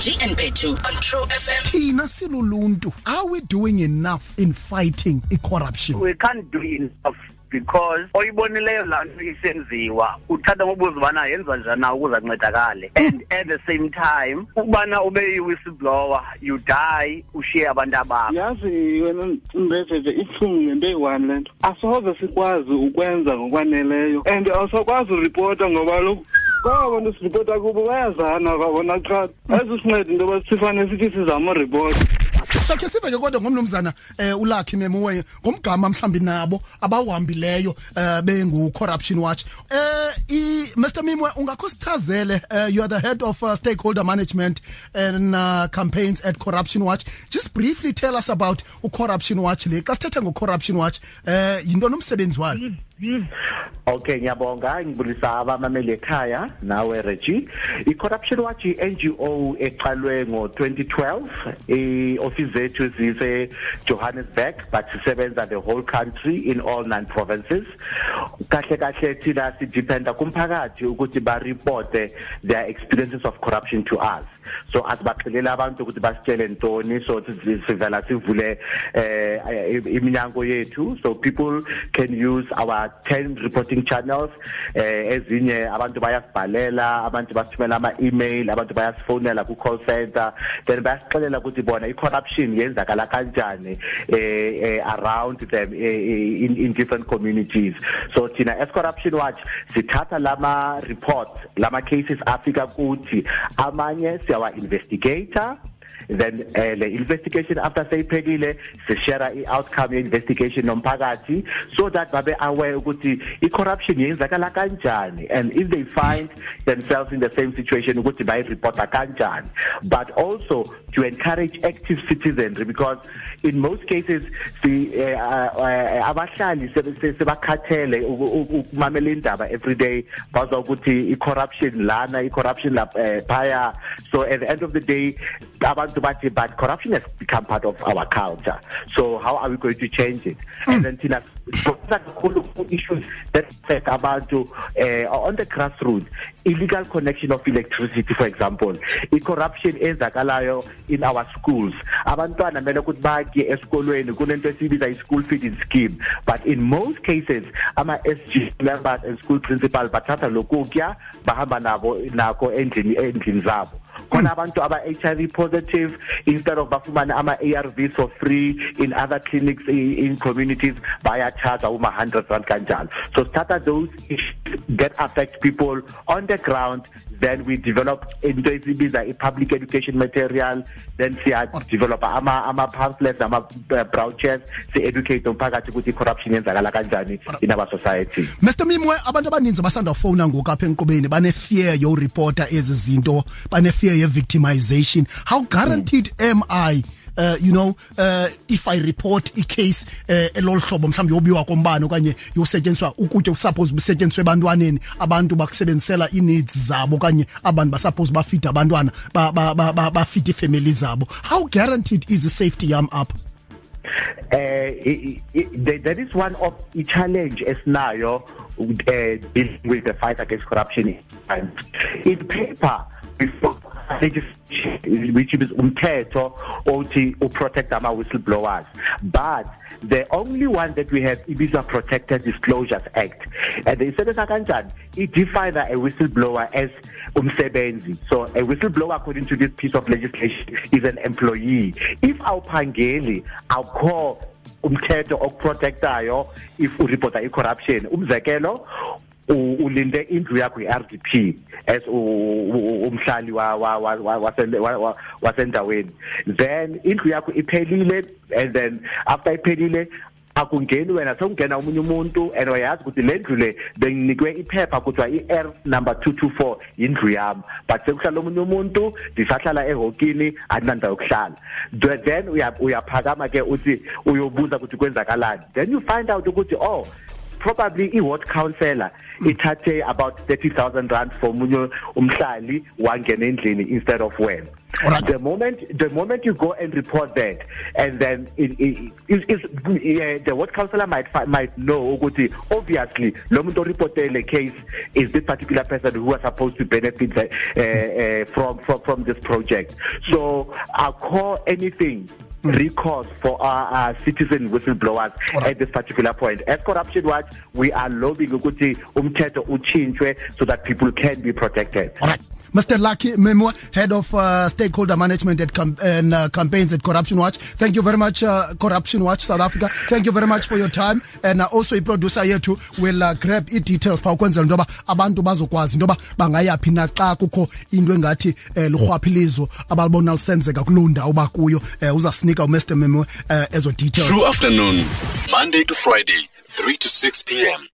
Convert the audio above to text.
Reggie and Petu on True FM. thina siluluntu. Are we doing enough in fighting i-corruption? We can't do enough because oyibonileyo laa nto isenziwa. Uthatha ngobuza ubana yenziwa njani na ukuze ancedakale? And at the same time ukubana ube yi-whistleblower you die ushiye abantu abakho. Yazi wena mrejeje ibuhlungu ngento eyi-one le nto. Asoze sikwazi ukwenza ngokwaneleyo and awusakwazi uripota ngoba kaloku kwaba bantu siripota kubo bayazana kwabona qha ayizosinceda into yoba sifane sithi sizama uripota sakhe sive ke kodwa ngomnumzana um ulakhi memuwe ngomgama mhlawumbi nabo abawuhambileyo um bengu-corruption watch. Um mr mimwe ungakho sichazele uh, you are the head of uh, stakeholder management and uh, campaigns at corruption watch. Just briefly tell us about u-corruption watch le. Xa sithetha ngo-corruption watch um yinto nomsebenzi wayo? Okay ngiyabonga. Ngibulisa abamameli ekhaya nawe Reggie. Icorruption watch iNGO eqalwe ngo2012 ioffice zethu zise Johannesburg but sisebenza the whole country in all nine provinces. Kahle kahle thina sidependa kumphakathi ukuthi ba report their experiences of corruption to us. So asibaxelela abantu ukuthi basitshele ntoni so sivela sivule eh iminyango yethu. So people can use our 10 reporting channels eh ezinye abantu bayasibhalela abantu basithumela ama email abantu bayasifonela ku call center. Then bayasixelela ukuthi bona i corruption yenzakala kanjani eh around them in in different communities. So thina as corruption watch sithatha lama reports lama cases afika kuthi amanye siyawa investigator then uh, le investigation after seyiphelile sishare i-outcome ye-investigation nomphakathi so that babe aware ukuthi i-corruption yenzakala kanjani. And if they find themselves in the same situation ukuthi bayireporta kanjani. But also to encourage active citizenry because in most cases si eh, eh, abahlali sebakhathele ukumamela indaba every day bazwa ukuthi i-corruption lana i-corruption laphaya so at the end of the day abantu bathi but corruption has become part of our culture. So how are we going to change it? Mm. and then thina kakhulu issues that affect abantu uh, on the grassroots. Illegal connection of electricity for example. I-corruption enzakalayo in our schools. Abantwana mele ukuthi bakye esikolweni kunento esibiza i-school feeding scheme. But in most cases ama-SG members and school principal bathatha lokutya bahamba nabo nako endlini endlini zabo khona abantu aba HIV positive instead of bafumana ama ARVs for free in other clinics in communities bayacharge uma 100 rand kanjalo. So start those that affect people on the ground then we develop into esibiza i-public education material. Then siya develop ama ama eh, brochures si educate umphakathi ukuthi corruption yenzakala kanjani in our society. Mr Momoe abantu abaninzi basanda ufona ngoku fear yo reporter ezi zinto bane fear ye victimization how guaranteed am i uh, you know uh, if i report i case uh, elolhlobo mhlawumbe yobiwa kombane okanye yosetyenziswa ukutya ukusuppose busetyenziswe ebantwaneni abantu bakusebenzisela i-needs zabo okanye abantu basuppose bafide abantwana bafide iifemeli zabo. How guaranteed is the safety yam up? Uh, that is one of the challenge esinayo uh, dealing with the fight against corruption in paper before legislation which is umthetho othi uprotect ama whistleblowers but the only one that we have ibizwa protected disclosures act eh, and isebenza kanjani? It defines a whistleblower as umsebenzi. So a whistleblower according to this piece of legislation is an employee. If awuphangeli awukho umthetho okuprotectayo if ureporta i-corruption. Umzekelo ulinde indlu yakho iRDP as umhlali wa wasendaweni. Then indlu yakho iphelile and then after iphelile akungeni wena sekungena omunye umuntu and wayazi ukuthi le ndlu le benginikwe iphepha kuthiwa i-R number 224 indlu yami. But sekuhlala omunye umuntu ndisahlala ehokini andinandawo yokuhlala. Then uyaphakama ke uthi uyobuza ukuthi kwenzakalani. Then you find out ukuthi oh probably i-ward councillor ithathe about 30000 rand for munye umhlali wangena endlini instead of wena Alright. the moment the moment you go and report that and then it, it, it, it, the ward councillor might might know ukuthi obviously lo muntu reported the case is this particular person who was supposed to benefit uh, uh, from from from this project so i call anything Mm. recourse for our, citizen whistleblowers at this particular point. As corruption watch we are lobbying ukuthi umthetho uchintshwe so that people can be protected. Mr. Lucky Momoe, head of uh, stakeholder management at com- and uh, campaigns at Corruption Watch. Thank you very much, uh, Corruption Watch South Africa. Thank you very much for your time. And uh, also i-producer yethu will uh, grab i-details phaa ukwenzela abantu bazokwazi into yoba bangayaphi naxa kukho into engathi um lurhwaphilizo abalibona lisenzeka kuloo ndawo bakuyo um uzasinika um ezo details True afternoon, Monday to Friday, 3 to 6 p.m.